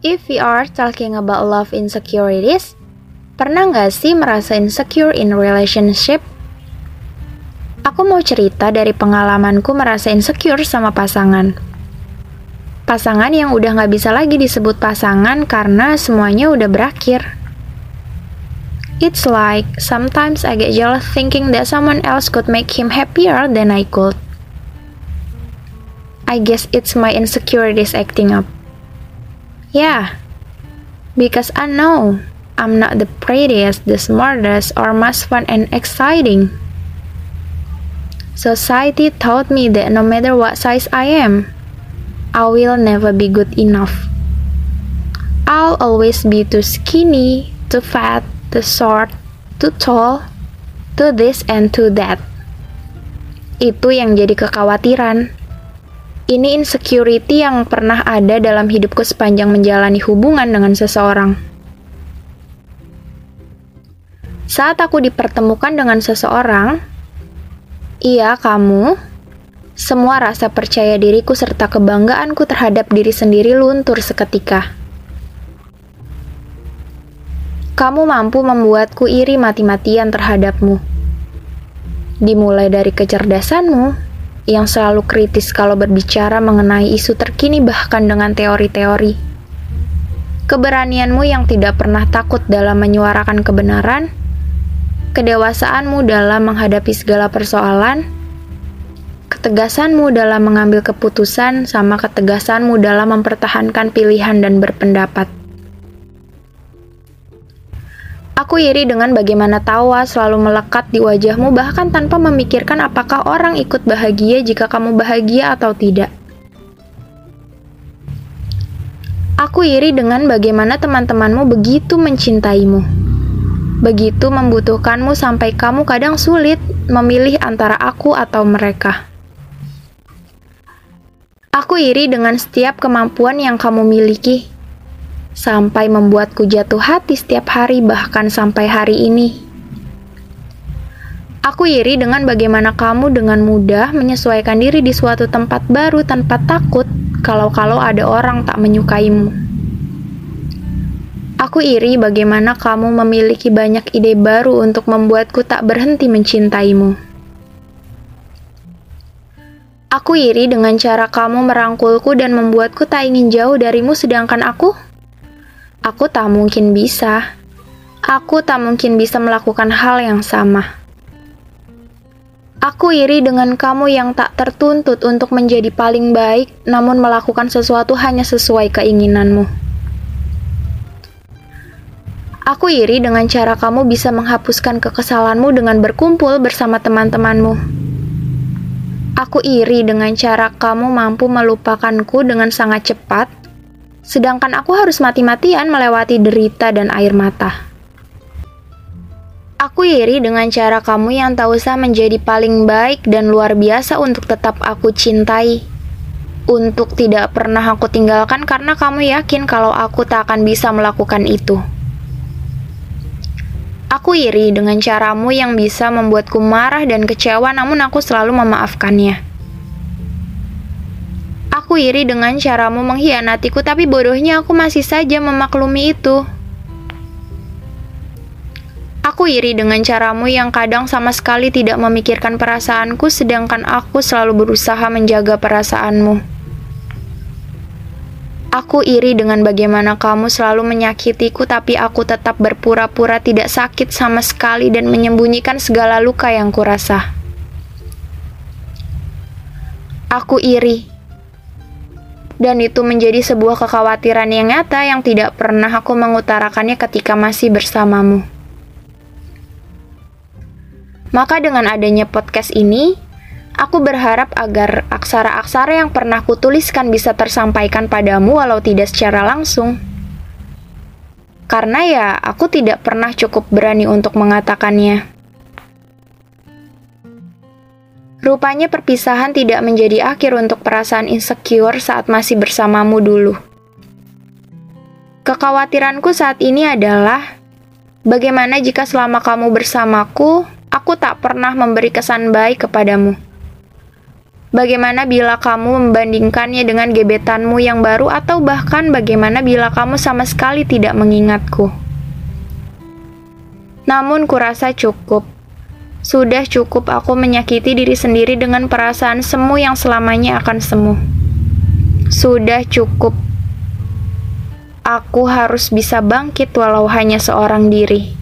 If we are talking about love insecurities, pernah nggak sih merasa insecure in relationship? Aku mau cerita dari pengalamanku merasa insecure sama pasangan. Pasangan yang udah nggak bisa lagi disebut pasangan karena semuanya udah berakhir. It's like sometimes I get jealous thinking that someone else could make him happier than I could. I guess it's my insecurities acting up. Yeah, because I know I'm not the prettiest, the smartest, or most fun and exciting. Society taught me that no matter what size I am, I will never be good enough. I'll always be too skinny, too fat, too short, too tall, too this and too that. Itu yang jadi kekhawatiran. Ini insecurity yang pernah ada dalam hidupku sepanjang menjalani hubungan dengan seseorang. Saat aku dipertemukan dengan seseorang, iya kamu, semua rasa percaya diriku serta kebanggaanku terhadap diri sendiri luntur seketika. Kamu mampu membuatku iri mati-matian terhadapmu. Dimulai dari kecerdasanmu, yang selalu kritis kalau berbicara mengenai isu terkini bahkan dengan teori-teori. Keberanianmu yang tidak pernah takut dalam menyuarakan kebenaran, kedewasaanmu dalam menghadapi segala persoalan, ketegasanmu dalam mengambil keputusan, sama ketegasanmu dalam mempertahankan pilihan dan berpendapat. Aku iri dengan bagaimana tawa selalu melekat di wajahmu bahkan tanpa memikirkan apakah orang ikut bahagia jika kamu bahagia atau tidak. Aku iri dengan bagaimana teman-temanmu begitu mencintaimu. Begitu membutuhkanmu sampai kamu kadang sulit memilih antara aku atau mereka. Aku iri dengan setiap kemampuan yang kamu miliki sampai membuatku jatuh hati setiap hari, bahkan sampai hari ini. Aku iri dengan bagaimana kamu dengan mudah menyesuaikan diri di suatu tempat baru tanpa takut kalau-kalau ada orang tak menyukaimu. Aku iri bagaimana kamu memiliki banyak ide baru untuk membuatku tak berhenti mencintaimu. Aku iri dengan cara kamu merangkulku dan membuatku tak ingin jauh darimu sedangkan aku Aku tak mungkin bisa. Aku tak mungkin bisa melakukan hal yang sama. Aku iri dengan kamu yang tak tertuntut untuk menjadi paling baik, namun melakukan sesuatu hanya sesuai keinginanmu. Aku iri dengan cara kamu bisa menghapuskan kekesalanmu dengan berkumpul bersama teman-temanmu. Aku iri dengan cara kamu mampu melupakanku dengan sangat cepat, sedangkan aku harus mati-matian melewati derita dan air mata. Aku iri dengan cara kamu yang tak usah menjadi paling baik dan luar biasa untuk tetap aku cintai. Untuk tidak pernah aku tinggalkan karena kamu yakin kalau aku tak akan bisa melakukan itu. Aku iri dengan caramu yang bisa membuatku marah dan kecewa namun aku selalu memaafkannya. Aku iri dengan caramu mengkhianatiku, tapi bodohnya aku masih saja memaklumi itu. Aku iri dengan caramu yang kadang sama sekali tidak memikirkan perasaanku, sedangkan aku selalu berusaha menjaga perasaanmu. Aku iri dengan bagaimana kamu selalu menyakitiku, tapi aku tetap berpura-pura tidak sakit sama sekali dan menyembunyikan segala luka yang kurasa. Aku iri dan itu menjadi sebuah kekhawatiran yang nyata yang tidak pernah aku mengutarakannya ketika masih bersamamu. Maka dengan adanya podcast ini, aku berharap agar aksara-aksara yang pernah kutuliskan bisa tersampaikan padamu walau tidak secara langsung. Karena ya, aku tidak pernah cukup berani untuk mengatakannya. Rupanya perpisahan tidak menjadi akhir untuk perasaan insecure saat masih bersamamu dulu. Kekhawatiranku saat ini adalah bagaimana jika selama kamu bersamaku, aku tak pernah memberi kesan baik kepadamu. Bagaimana bila kamu membandingkannya dengan gebetanmu yang baru atau bahkan bagaimana bila kamu sama sekali tidak mengingatku? Namun kurasa cukup. Sudah cukup aku menyakiti diri sendiri dengan perasaan semu yang selamanya akan semu. Sudah cukup. Aku harus bisa bangkit walau hanya seorang diri.